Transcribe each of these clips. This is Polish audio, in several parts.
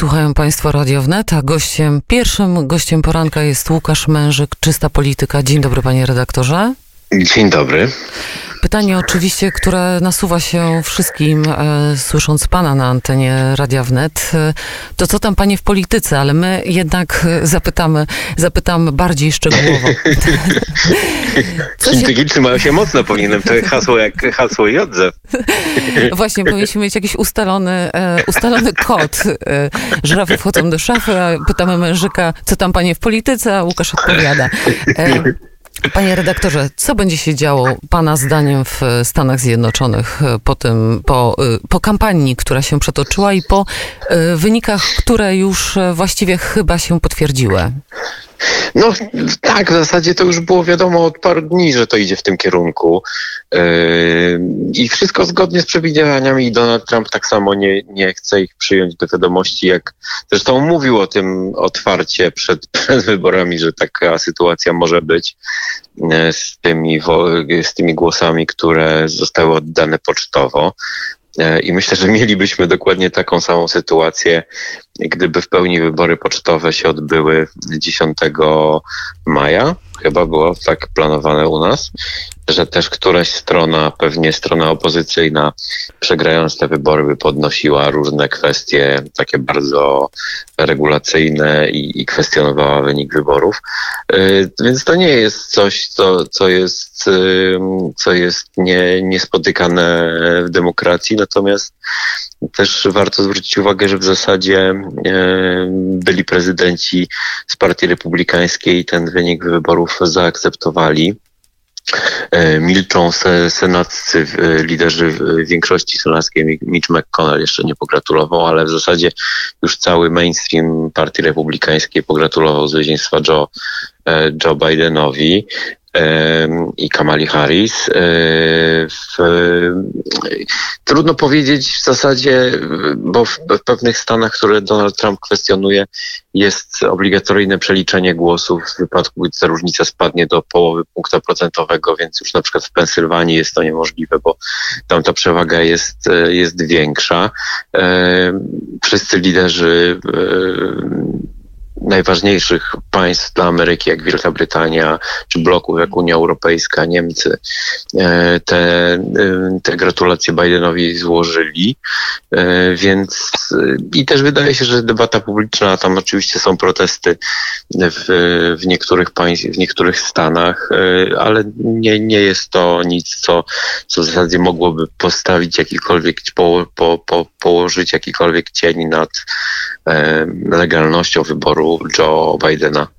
słuchają Państwo Radio Wnet, a gościem, pierwszym gościem poranka jest Łukasz Mężyk, Czysta Polityka. Dzień dobry, panie redaktorze. Dzień dobry. Pytanie oczywiście, które nasuwa się wszystkim, e, słysząc pana na antenie Radia Wnet, e, to co tam panie w polityce, ale my jednak zapytamy, zapytamy bardziej szczegółowo. Inteligenci mają się mocno, powinienem to hasło jak hasło Jodzew. Właśnie, powinniśmy mieć jakiś ustalony, e, ustalony kod. E, żrafy wchodzą do szafy, a pytamy mężyka, co tam panie w polityce, a Łukasz odpowiada. E, Panie redaktorze, co będzie się działo Pana zdaniem w Stanach Zjednoczonych po tym, po, po kampanii, która się przetoczyła i po wynikach, które już właściwie chyba się potwierdziły? No tak, w zasadzie to już było wiadomo od paru dni, że to idzie w tym kierunku. Yy, I wszystko zgodnie z przewidywaniami Donald Trump tak samo nie, nie chce ich przyjąć do wiadomości, jak zresztą mówił o tym otwarcie przed, przed wyborami, że taka sytuacja może być yy, z tymi, z tymi głosami, które zostały oddane pocztowo. Yy, I myślę, że mielibyśmy dokładnie taką samą sytuację gdyby w pełni wybory pocztowe się odbyły 10 maja, chyba było tak planowane u nas, że też któraś strona, pewnie strona opozycyjna, przegrając te wybory, by podnosiła różne kwestie takie bardzo regulacyjne i, i kwestionowała wynik wyborów. Yy, więc to nie jest coś, co, co jest, co jest nie, niespotykane w demokracji, natomiast też warto zwrócić uwagę, że w zasadzie e, byli prezydenci z Partii Republikańskiej ten wynik wyborów zaakceptowali. E, milczą senaccy, liderzy większości senackiej, Mitch McConnell jeszcze nie pogratulował, ale w zasadzie już cały mainstream Partii Republikańskiej pogratulował zwycięstwa Joe, e, Joe Bidenowi i Kamali Harris. E, w, trudno powiedzieć w zasadzie, bo w, w, pewnych stanach, które Donald Trump kwestionuje, jest obligatoryjne przeliczenie głosów w wypadku, gdy ta różnica spadnie do połowy punkta procentowego, więc już na przykład w Pensylwanii jest to niemożliwe, bo tam ta przewaga jest, jest większa. Wszyscy liderzy najważniejszych państw dla Ameryki, jak Wielka Brytania, czy bloków jak Unia Europejska, Niemcy, e, te, e, te gratulacje Bidenowi złożyli. E, więc i też wydaje się, że debata publiczna, tam oczywiście są protesty w, w niektórych państw, w niektórych stanach, ale nie, nie jest to nic, co, co w zasadzie mogłoby postawić jakikolwiek, po, po, po, położyć jakikolwiek cień nad legalnością wyboru Joe Bidena.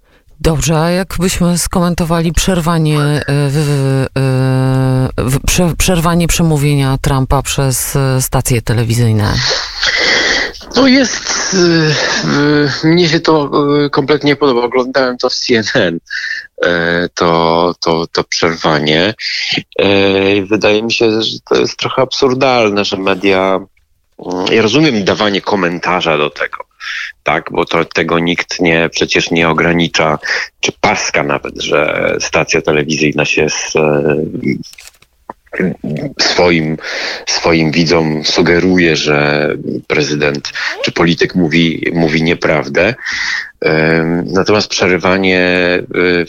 Dobrze, a jakbyśmy skomentowali przerwanie, e, w, przerwanie przemówienia Trumpa przez e, stacje telewizyjne? To jest, e, mnie się to kompletnie podoba. Oglądałem to w CNN, to, to, to przerwanie. Wydaje mi się, że to jest trochę absurdalne, że media, ja rozumiem dawanie komentarza do tego, tak, bo to, tego nikt nie, przecież nie ogranicza, czy paska nawet, że stacja telewizyjna się z, e, swoim, swoim widzom sugeruje, że prezydent czy polityk mówi, mówi nieprawdę. Natomiast przerywanie e,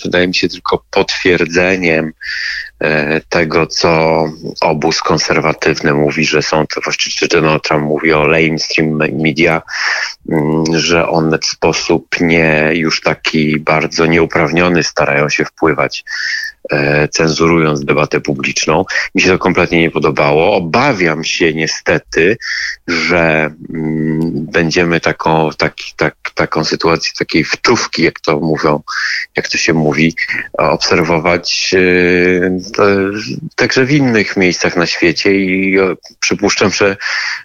wydaje mi się tylko potwierdzeniem e, tego, co obóz konserwatywny mówi, że są to właściwie, Donald Trump mówi o mainstream media, mm, że one w sposób nie już taki bardzo nieuprawniony starają się wpływać cenzurując debatę publiczną. Mi się to kompletnie nie podobało. Obawiam się niestety, że mm, będziemy taką, taki, tak, taką sytuację takiej wtówki, jak to mówią, jak to się mówi, obserwować e, także w innych miejscach na świecie i e, przypuszczam, że,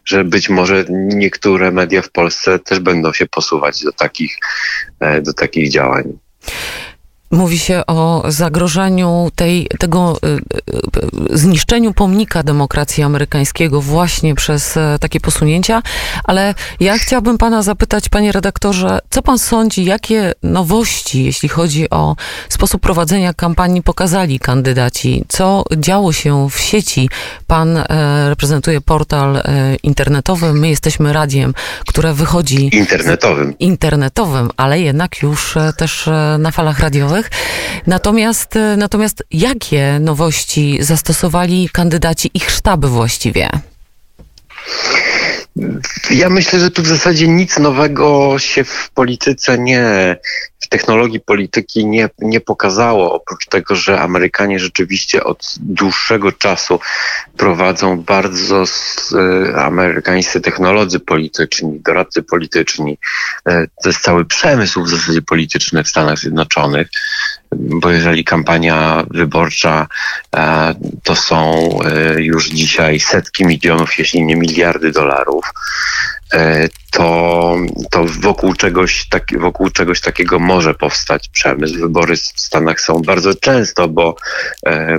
że być może niektóre media w Polsce też będą się posuwać do takich, do takich działań. Mówi się o zagrożeniu tej, tego zniszczeniu pomnika demokracji amerykańskiego właśnie przez takie posunięcia, ale ja chciałabym pana zapytać, panie redaktorze, co pan sądzi, jakie nowości, jeśli chodzi o sposób prowadzenia kampanii, pokazali kandydaci? Co działo się w sieci? Pan reprezentuje portal internetowy, my jesteśmy radiem, które wychodzi. Internetowym. Internetowym, ale jednak już e, też e, na falach radiowych. Natomiast, e, natomiast jakie nowości zastosowali kandydaci, ich sztaby właściwie? Ja myślę, że tu w zasadzie nic nowego się w polityce nie, technologii polityki nie, nie pokazało, oprócz tego, że Amerykanie rzeczywiście od dłuższego czasu prowadzą bardzo e, amerykańscy technolodzy polityczni, doradcy polityczni. E, to jest cały przemysł w zasadzie polityczny w Stanach Zjednoczonych bo jeżeli kampania wyborcza e, to są już dzisiaj setki milionów, jeśli nie miliardy dolarów, to, to wokół, czegoś tak, wokół czegoś takiego może powstać przemysł. Wybory w Stanach są bardzo często, bo,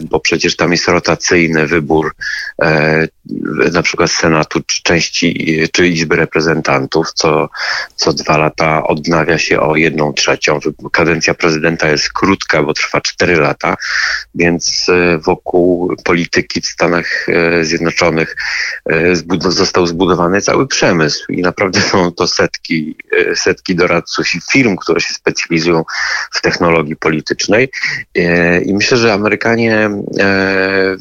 bo przecież tam jest rotacyjny wybór na przykład Senatu czy części czy Izby Reprezentantów, co, co dwa lata odnawia się o jedną trzecią. Kadencja prezydenta jest krótka, bo trwa cztery lata, więc e, wokół polityki w Stanach e, Zjednoczonych e, został zbudowany cały przemysł i naprawdę są to setki, setki doradców i firm, które się specjalizują w technologii politycznej. I myślę, że Amerykanie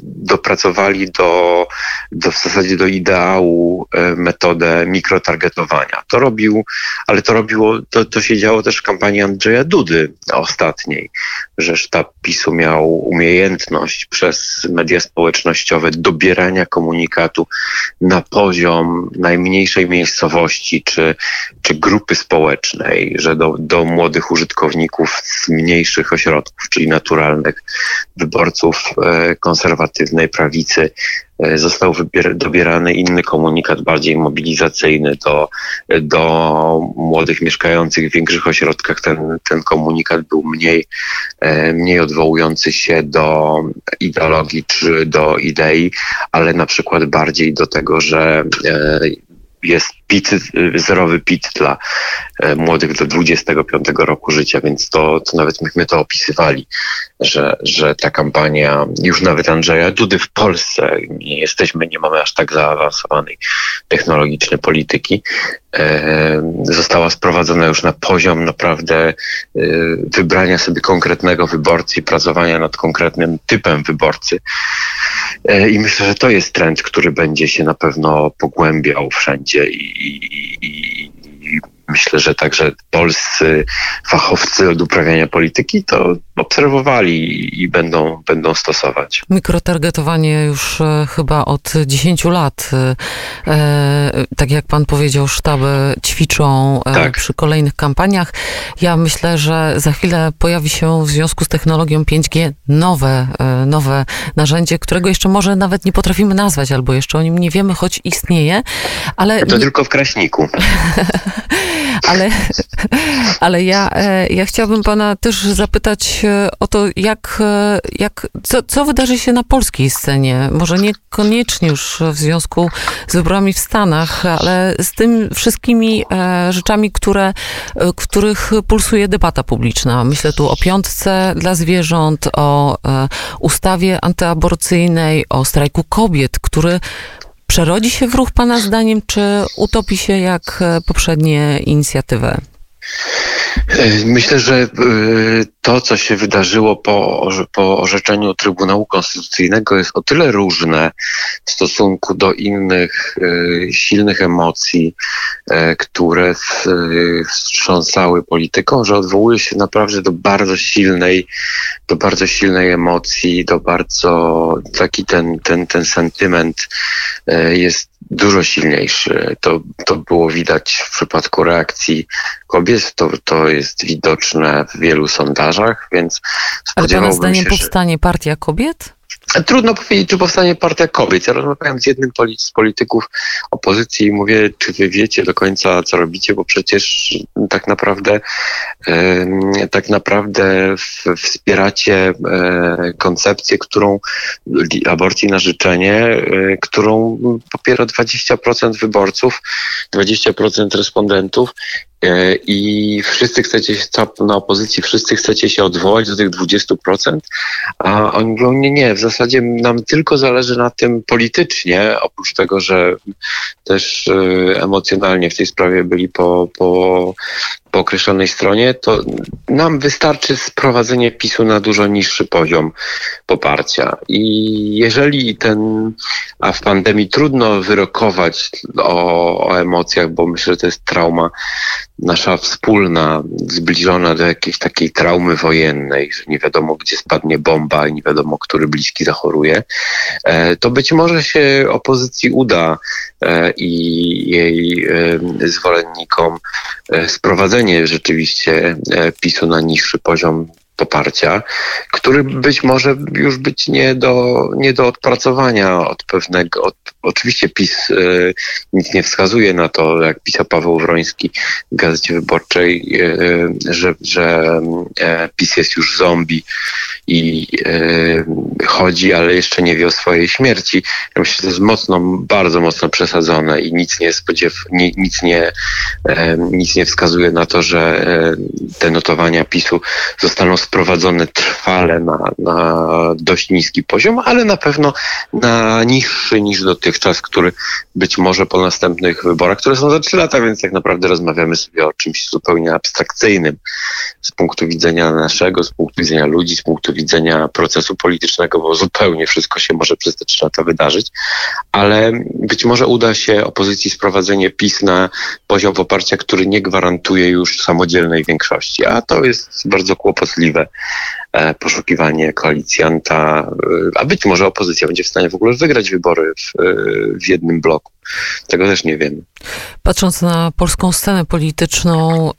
dopracowali do, do w zasadzie do ideału metodę mikrotargetowania. To robił, ale to robiło, to, to się działo też w kampanii Andrzeja Dudy ostatniej, że sztab PiSu miał umiejętność przez media społecznościowe dobierania komunikatu na poziom najmniejszej miejscowości czy, czy grupy społecznej, że do, do młodych użytkowników z mniejszych ośrodków, czyli naturalnych wyborców e, konserwatywnej prawicy, E, został dobierany inny komunikat, bardziej mobilizacyjny do, do młodych mieszkających w większych ośrodkach. Ten, ten komunikat był mniej, e, mniej odwołujący się do ideologii czy do idei, ale na przykład bardziej do tego, że jest pit, zerowy pit dla e, młodych do 25 roku życia, więc to, to nawet myśmy to opisywali, że, że ta kampania, już nawet Andrzeja Dudy w Polsce, nie jesteśmy, nie mamy aż tak zaawansowanej technologicznej polityki, e, została sprowadzona już na poziom naprawdę e, wybrania sobie konkretnego wyborcy i pracowania nad konkretnym typem wyborcy. I myślę, że to jest trend, który będzie się na pewno pogłębiał wszędzie i, i, i, myślę, że także polscy fachowcy od uprawiania polityki to obserwowali i będą, będą stosować. Mikrotargetowanie już e, chyba od 10 lat, e, e, tak jak pan powiedział, sztaby ćwiczą tak. przy kolejnych kampaniach. Ja myślę, że za chwilę pojawi się w związku z technologią 5G nowe, nowe narzędzie, którego jeszcze może nawet nie potrafimy nazwać, albo jeszcze o nim nie wiemy, choć istnieje, ale... To nie... tylko w Kraśniku. ale, ale ja, e, ja chciałabym pana też zapytać e, o to, jak, e, jak, co, co wydarzy się na polskiej scenie. Może niekoniecznie już w związku z wyborami w Stanach, ale z tym wszystkimi rzeczami, które, których pulsuje debata publiczna. Myślę tu o piątce dla zwierząt, o ustawie antyaborcyjnej, o strajku kobiet, który Przerodzi się w ruch Pana zdaniem, czy utopi się jak e, poprzednie inicjatywy? Myślę, że e, to, co się wydarzyło po, po orzeczeniu Trybunału Konstytucyjnego, jest o tyle różne w stosunku do innych silnych emocji, które wstrząsały polityką, że odwołuje się naprawdę do bardzo silnej, do bardzo silnej emocji, do bardzo taki ten, ten, ten sentyment jest dużo silniejszy. To, to było widać w przypadku reakcji kobiet, to, to jest widoczne w wielu sondażach, więc Ale pana zdaniem się, powstanie partia kobiet? Trudno powiedzieć, czy powstanie partia kobiet. Ja rozmawiałem z jednym z polityków opozycji i mówię, czy wy wiecie do końca, co robicie, bo przecież tak naprawdę tak naprawdę wspieracie e, koncepcję, którą aborcji na życzenie, e, którą popiera 20% wyborców, 20% respondentów i wszyscy chcecie się, na opozycji, wszyscy chcecie się odwołać do tych 20%, a oni mówią, nie, nie, w zasadzie nam tylko zależy na tym politycznie, oprócz tego, że też e, emocjonalnie w tej sprawie byli po, po, po określonej stronie, to nam wystarczy sprowadzenie PiSu na dużo niższy poziom poparcia. I jeżeli ten, a w pandemii trudno wyrokować o, o emocjach, bo myślę, że to jest trauma nasza wspólna, zbliżona do jakiejś takiej traumy wojennej, że nie wiadomo, gdzie spadnie bomba i nie wiadomo, który bliski zachoruje, e, to być może się opozycji uda e, i jej e, zwolennikom sprowadzenie rzeczywiście PiSu na niższy poziom poparcia, który być może już być nie do, nie do odpracowania od pewnego, od, oczywiście PiS y, nic nie wskazuje na to, jak pisał Paweł Wroński w Gazecie Wyborczej, y, że, że y, PiS jest już zombie i chodzi, ale jeszcze nie wie o swojej śmierci. Ja myślę, że to jest mocno, bardzo mocno przesadzone i nic nie spodziew, nie, nic nie, nic nie wskazuje na to, że te notowania PiSu zostaną sprowadzone trwale na, na dość niski poziom, ale na pewno na niższy niż dotychczas, który być może po następnych wyborach, które są za trzy lata, więc tak naprawdę rozmawiamy sobie o czymś zupełnie abstrakcyjnym z punktu widzenia naszego, z punktu widzenia ludzi, z punktu widzenia procesu politycznego, bo zupełnie wszystko się może przez te trzy lata wydarzyć, ale być może uda się opozycji sprowadzenie PiS na poziom poparcia, który nie gwarantuje już samodzielnej większości, a to jest bardzo kłopotliwe E, poszukiwanie koalicjanta, e, a być może opozycja będzie w stanie w ogóle wygrać wybory w, e, w jednym bloku. Tego też nie wiemy. Patrząc na polską scenę polityczną,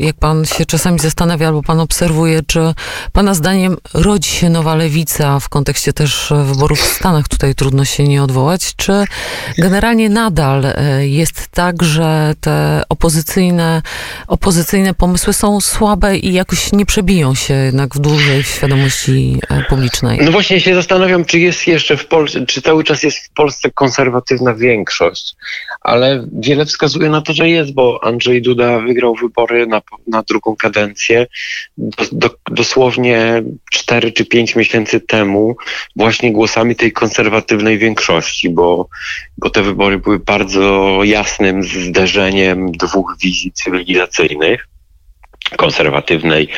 jak pan się czasami zastanawia albo pan obserwuje, czy pana zdaniem rodzi się nowa lewica w kontekście też wyborów w Stanach, tutaj trudno się nie odwołać, czy generalnie nadal jest tak, że te opozycyjne, opozycyjne pomysły są słabe i jakoś nie przebiją się jednak w dłużej w świadomości e, publicznej. No właśnie się zastanawiam, czy jest jeszcze w Polsce, czy cały czas jest w Polsce konserwatywna większość, ale wiele wskazuje na to, że jest, bo Andrzej Duda wygrał wybory na, na drugą kadencję do, do, dosłownie 4 czy 5 miesięcy temu właśnie głosami tej konserwatywnej większości, bo, bo te wybory były bardzo jasnym zderzeniem dwóch wizji cywilizacyjnych konserwatywnej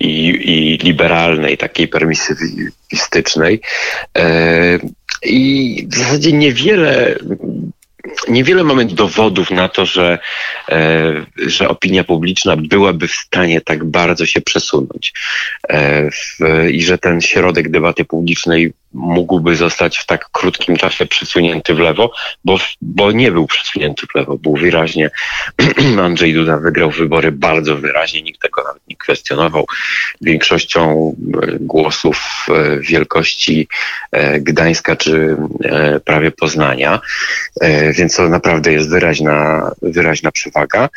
i, i liberalnej, takiej permisywistycznej. E, I w zasadzie niewiele niewiele mamy dowodów na to, że, e, że opinia publiczna byłaby w stanie tak bardzo się przesunąć e, w, i że ten środek debaty publicznej mógłby zostać w tak krótkim czasie przesunięty w lewo, bo, bo nie był przesunięty w lewo. Był wyraźnie, Andrzej Duda wygrał wybory bardzo wyraźnie, nikt tego nawet nie kwestionował. Większością e, głosów e, wielkości e, Gdańska czy prawie Poznania, więc to naprawdę jest wyraźna, wyraźna przewaga.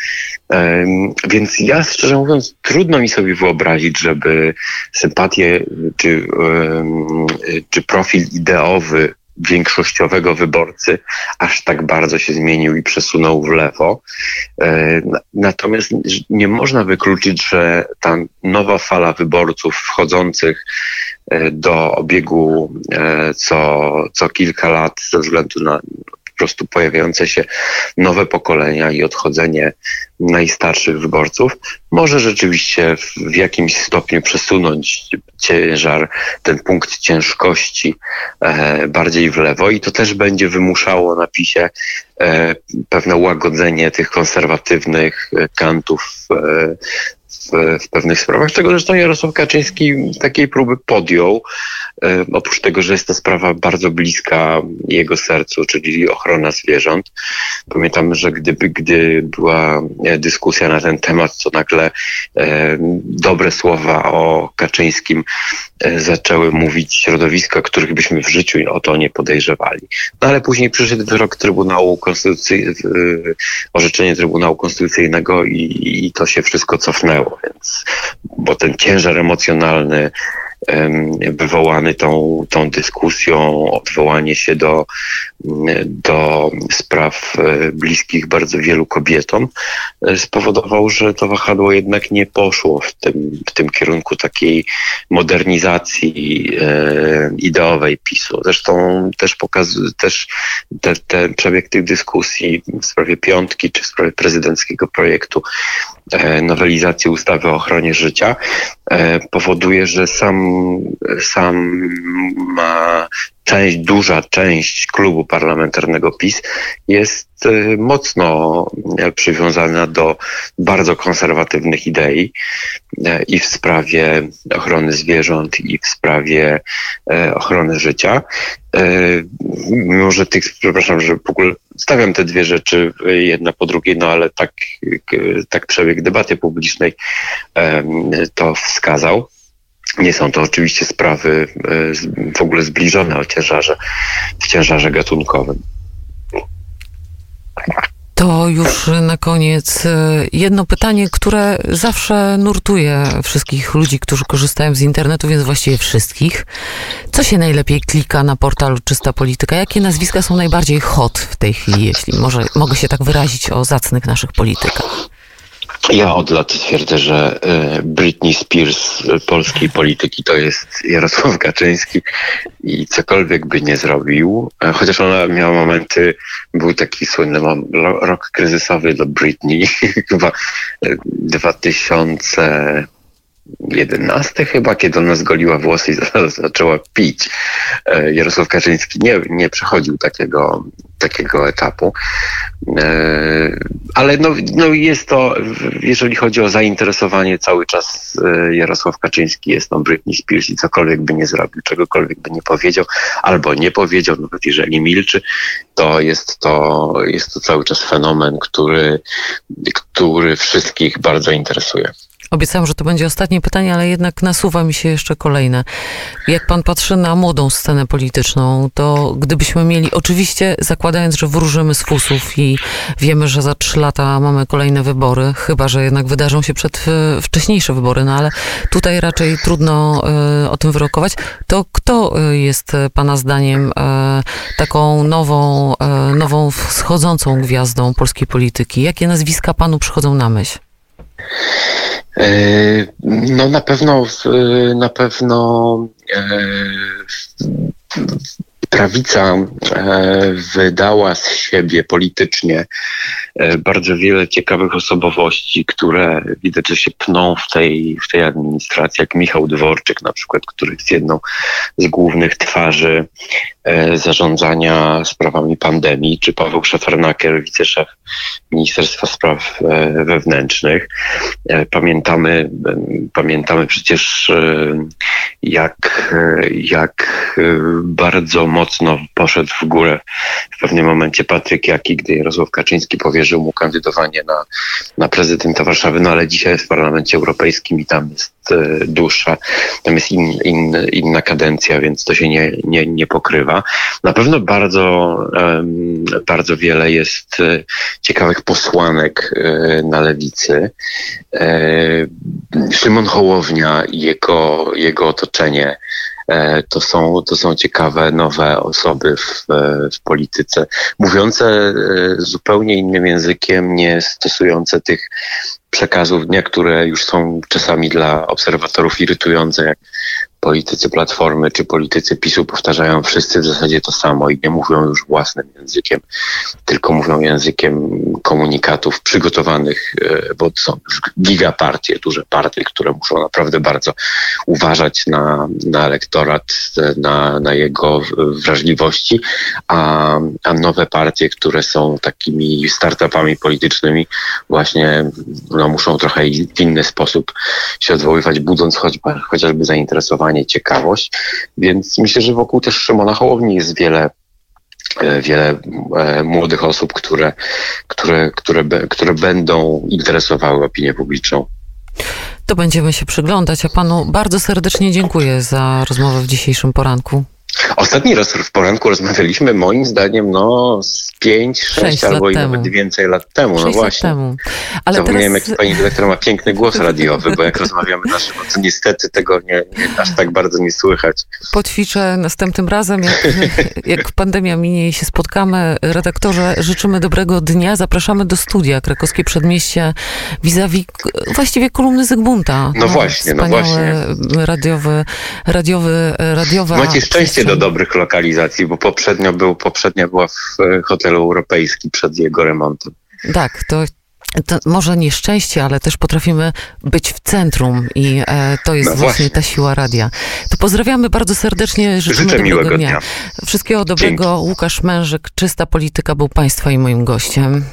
Więc ja szczerze mówiąc, trudno mi sobie wyobrazić, żeby sympatie czy, czy profil ideowy większościowego wyborcy aż tak bardzo się zmienił i przesunął w lewo. Natomiast nie można wykluczyć, że ta nowa fala wyborców wchodzących e, do obiegu e, co, co kilka lat ze względu na prostu pojawiające się nowe pokolenia i odchodzenie najstarszych wyborców może rzeczywiście w jakimś stopniu przesunąć ciężar, ten punkt ciężkości e, bardziej w lewo i to też będzie wymuszało na PiSie e, pewne łagodzenie tych konserwatywnych e, kantów w, w pewnych sprawach, czego zresztą Jarosław Kaczyński takiej próby podjął. E, oprócz tego, że jest to sprawa bardzo bliska jego sercu, czyli ochrona zwierząt. Pamiętamy, że gdyby, gdy była dyskusja na ten temat, to nagle e, dobre słowa o Kaczyńskim e, zaczęły mówić środowiska, których byśmy w życiu o to nie podejrzewali. No ale później przyszedł wyrok Trybunału Konstytucyjnego, orzeczenie Trybunału Konstytucyjnego i, i to się wszystko cofnęło, więc, bo ten ciężar emocjonalny wywołany tą, tą dyskusją, odwołanie się do, do spraw e, bliskich bardzo wielu kobietom, e, spowodował, że to wahadło jednak nie poszło w tym, w tym kierunku takiej modernizacji e, ideowej PiSu. Zresztą też pokazuje, też te, ten przebieg tych dyskusji w sprawie piątki czy w sprawie prezydenckiego projektu nowelizacji ustawy o ochronie życia powoduje, że sam sama część, duża część klubu parlamentarnego PiS jest y, mocno przywiązana do bardzo konserwatywnych idei e, i w sprawie ochrony zwierząt, i w sprawie e, ochrony życia. Mimo, że tych, przepraszam, że w ogóle stawiam te dwie rzeczy jedna po drugiej, no ale tak, tak przebieg debaty publicznej to wskazał. Nie są to oczywiście sprawy e, w ogóle zbliżone o ciężarze, w ciężarze gatunkowym. To już na koniec e, jedno pytanie, które zawsze nurtuje wszystkich ludzi, którzy korzystają z internetu, więc właściwie wszystkich. Co się najlepiej klika na portalu Czysta Polityka? Jakie nazwiska są najbardziej hot w tej chwili, jeśli może, mogę się tak wyrazić o zacnych naszych politykach? Ja od lat twierdzę, że e, Britney Spears polskiej polityki to jest Jarosław Kaczyński i cokolwiek by nie zrobił, e, chociaż ona miała momenty, był taki słynny rok kryzysowy dla Britney, chyba 2000 e, 11 chyba, kiedy ona zgoliła włosy i zaczęła pić. E, Jarosław Kaczyński nie, nie przechodził takiego, takiego etapu. E, ale no, no jest to, jeżeli chodzi o zainteresowanie, cały czas e, Jarosław Kaczyński jest no Britney Spears i cokolwiek by nie zrobił, czegokolwiek by nie powiedział, albo nie powiedział, nawet jeżeli milczy, to jest to, jest to cały czas fenomen, który, który wszystkich bardzo interesuje. Obiecałam, że to będzie ostatnie pytanie, ale jednak nasuwa mi się jeszcze kolejne. Jak pan patrzy na młodą scenę polityczną, to gdybyśmy mieli, oczywiście zakładając, że wróżymy z fusów i wiemy, że za trzy lata mamy kolejne wybory, chyba, że jednak wydarzą się przed wcześniejsze wybory, no ale tutaj raczej trudno y, o tym wyrokować, to kto y, jest pana zdaniem taką nową, nową wschodzącą gwiazdą polskiej polityki? Jakie nazwiska panu przychodzą na myśl? E, no na pewno, na pewno e, prawica e, wydała z siebie politycznie bardzo wiele ciekawych osobowości, które widać, że się pną w tej, w tej administracji, jak Michał Dworczyk na przykład, który jest jedną z głównych twarzy zarządzania sprawami pandemii, czy Paweł Szefernaker, wiceszef Ministerstwa Spraw e, Wewnętrznych. E, pamiętamy, pamiętamy przecież, e, jak, jak bardzo mocno poszedł w górę w pewnym momencie Patryk Jaki, gdy Jarosław Kaczyński powierzył mu kandydowanie na, na prezydenta Warszawy, no ale dzisiaj w Parlamencie Europejskim i tam jest dłuższa, tam jest in, in, inna kadencja, więc to się nie, nie, nie pokrywa. Na pewno bardzo, bardzo wiele jest ciekawych posłanek e, na lewicy. E, Szymon Hołownia i jego, jego otoczenie e, to są, to są ciekawe nowe osoby w, w polityce, mówiące zupełnie innym językiem, nie stosujące tych przekazów. Dnia, które już są czasami dla obserwatorów irytujące, jak politycy Platformy czy politycy PiSu powtarzają wszyscy w zasadzie to samo i nie mówią już własnym językiem, tylko mówią językiem komunikatów przygotowanych, e, bo są już gigapartie, duże partie, które muszą naprawdę bardzo uważać na, na elektorat, na, na jego wrażliwości, a, a nowe partie, które są takimi startupami politycznymi, właśnie no, muszą trochę w inny sposób się odwoływać, budząc choćby, chociażby zainteresowanie, ciekawość. Więc myślę, że wokół też Szymona Hołowni jest wiele e, wiele e, młodych osób, które, które, które, które będą interesowały opinię publiczną. To będziemy się przyglądać, a panu bardzo serdecznie dziękuję za rozmowę w dzisiejszym poranku. Ostatni raz w poranku rozmawialiśmy, moim zdaniem, no z 5, 6 albo i nawet więcej lat temu. No właśnie. Temu. Ale Zapomniałem, teraz... jaki pani dyrektor ma piękny głos radiowy, bo jak rozmawiamy na żywo, to niestety tego nie, nie, aż tak bardzo nie słychać. Poćwiczę następnym razem, jak, jak pandemia minie i się spotkamy. Redaktorze, życzymy dobrego dnia. Zapraszamy do studia Krakowskie Przedmieście vis-a-vis właściwie kolumny Zygmunta. No, no właśnie, no właśnie. radiowy, radiowy, radiowa... Macie szczęście do dobrych lokalizacji, bo poprzednio był, poprzednia była w e, hotelu europejskim przed jego remontem. Tak, to to może nieszczęście, ale też potrafimy być w centrum i e, to jest no właśnie. właśnie. ta siła radia. To pozdrawiamy bardzo serdecznie, życzymy Życzę dobrego dnia. dnia. Wszystkiego dobrego. Dzięki. Łukasz Mężyk, Czysta Polityka był Państwa i moim gościem.